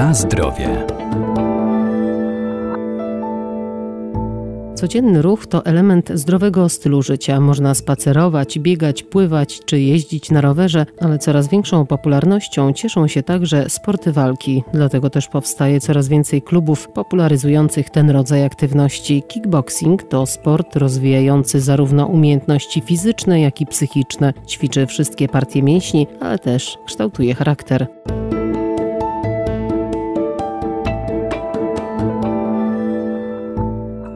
Na zdrowie. Codzienny ruch to element zdrowego stylu życia. Można spacerować, biegać, pływać czy jeździć na rowerze, ale coraz większą popularnością cieszą się także sporty walki. Dlatego też powstaje coraz więcej klubów popularyzujących ten rodzaj aktywności. Kickboxing to sport rozwijający zarówno umiejętności fizyczne, jak i psychiczne. Ćwiczy wszystkie partie mięśni, ale też kształtuje charakter.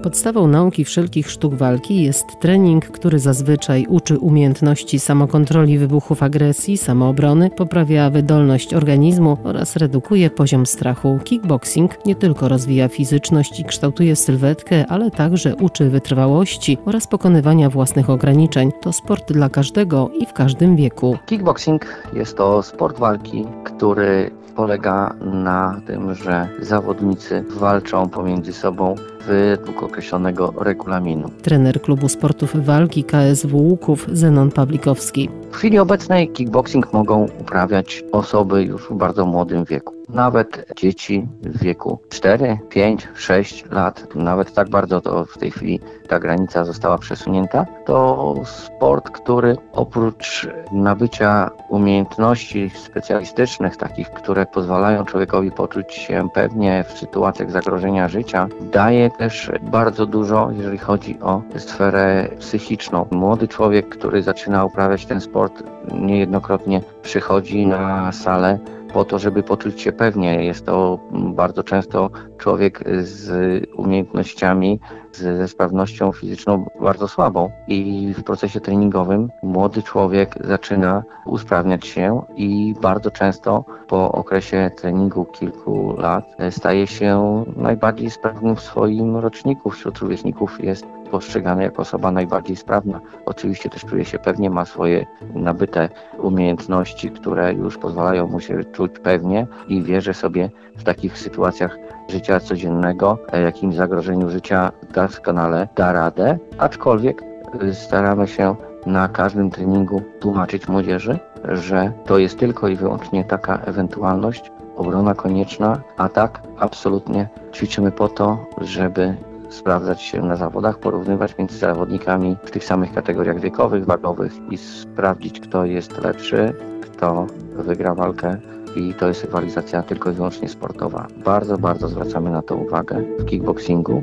Podstawą nauki wszelkich sztuk walki jest trening, który zazwyczaj uczy umiejętności samokontroli wybuchów agresji, samoobrony, poprawia wydolność organizmu oraz redukuje poziom strachu. Kickboxing nie tylko rozwija fizyczność i kształtuje sylwetkę, ale także uczy wytrwałości oraz pokonywania własnych ograniczeń. To sport dla każdego i w każdym wieku. Kickboxing jest to sport walki, który polega na tym, że zawodnicy walczą pomiędzy sobą według określonego regulaminu. Trener klubu sportów walki KSW Łuków Zenon Pawlikowski. W chwili obecnej kickboxing mogą uprawiać osoby już w bardzo młodym wieku. Nawet dzieci w wieku 4, 5, 6 lat, nawet tak bardzo to w tej chwili ta granica została przesunięta, to sport, który oprócz nabycia umiejętności specjalistycznych, takich, które pozwalają człowiekowi poczuć się pewnie w sytuacjach zagrożenia życia, daje też bardzo dużo, jeżeli chodzi o sferę psychiczną. Młody człowiek, który zaczyna uprawiać ten sport, niejednokrotnie przychodzi na salę po to, żeby poczuć się pewnie. Jest to bardzo często człowiek z umiejętnościami, ze sprawnością fizyczną bardzo słabą i w procesie treningowym młody człowiek zaczyna usprawniać się i bardzo często po okresie treningu kilku lat staje się najbardziej sprawnym w swoim roczniku. Wśród rówieśników jest postrzegany jako osoba najbardziej sprawna. Oczywiście też czuje się pewnie, ma swoje nabyte umiejętności, które już pozwalają mu się czuć pewnie i wierzy sobie w takich sytuacjach życia codziennego, jakim zagrożeniu życia doskonale da radę, aczkolwiek y, staramy się na każdym treningu tłumaczyć młodzieży, że to jest tylko i wyłącznie taka ewentualność, obrona konieczna, a tak absolutnie ćwiczymy po to, żeby sprawdzać się na zawodach, porównywać między zawodnikami w tych samych kategoriach wiekowych, wagowych i sprawdzić, kto jest lepszy, kto wygra walkę i to jest rywalizacja tylko i wyłącznie sportowa. Bardzo, bardzo zwracamy na to uwagę w kickboxingu.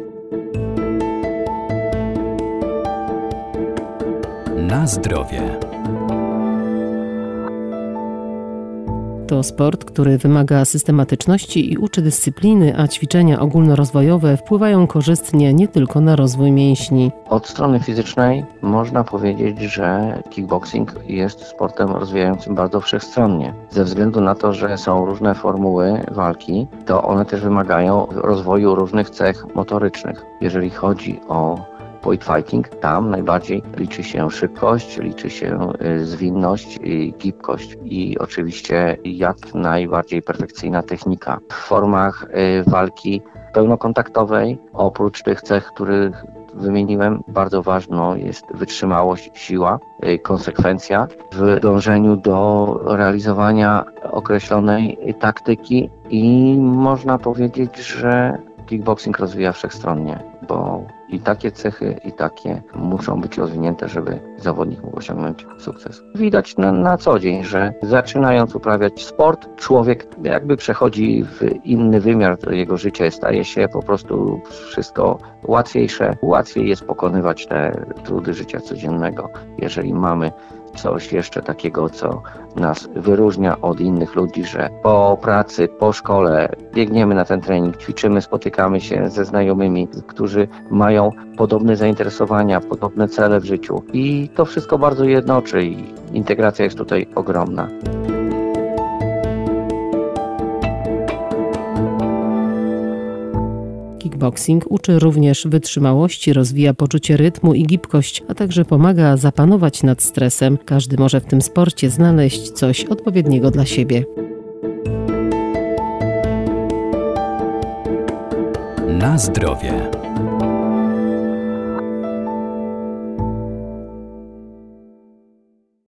Na zdrowie. To sport, który wymaga systematyczności i uczy dyscypliny, a ćwiczenia ogólnorozwojowe wpływają korzystnie nie tylko na rozwój mięśni. Od strony fizycznej można powiedzieć, że kickboxing jest sportem rozwijającym bardzo wszechstronnie. Ze względu na to, że są różne formuły walki, to one też wymagają rozwoju różnych cech motorycznych. Jeżeli chodzi o point fighting, tam najbardziej liczy się szybkość, liczy się y, zwinność i gibkość i oczywiście jak najbardziej perfekcyjna technika. W formach y, walki pełnokontaktowej, oprócz tych cech, których wymieniłem, bardzo ważną jest wytrzymałość, siła, y, konsekwencja w dążeniu do realizowania określonej taktyki i można powiedzieć, że kickboxing rozwija wszechstronnie, bo i takie cechy, i takie muszą być rozwinięte, żeby zawodnik mógł osiągnąć sukces. Widać na, na co dzień, że zaczynając uprawiać sport, człowiek jakby przechodzi w inny wymiar jego życia, staje się po prostu wszystko łatwiejsze. Łatwiej jest pokonywać te trudy życia codziennego, jeżeli mamy coś jeszcze takiego, co nas wyróżnia od innych ludzi, że po pracy, po szkole biegniemy na ten trening, ćwiczymy, spotykamy się ze znajomymi, którzy mają podobne zainteresowania, podobne cele w życiu i to wszystko bardzo jednoczy i integracja jest tutaj ogromna. Kickboxing uczy również wytrzymałości, rozwija poczucie rytmu i gibkość, a także pomaga zapanować nad stresem. Każdy może w tym sporcie znaleźć coś odpowiedniego dla siebie. Na zdrowie.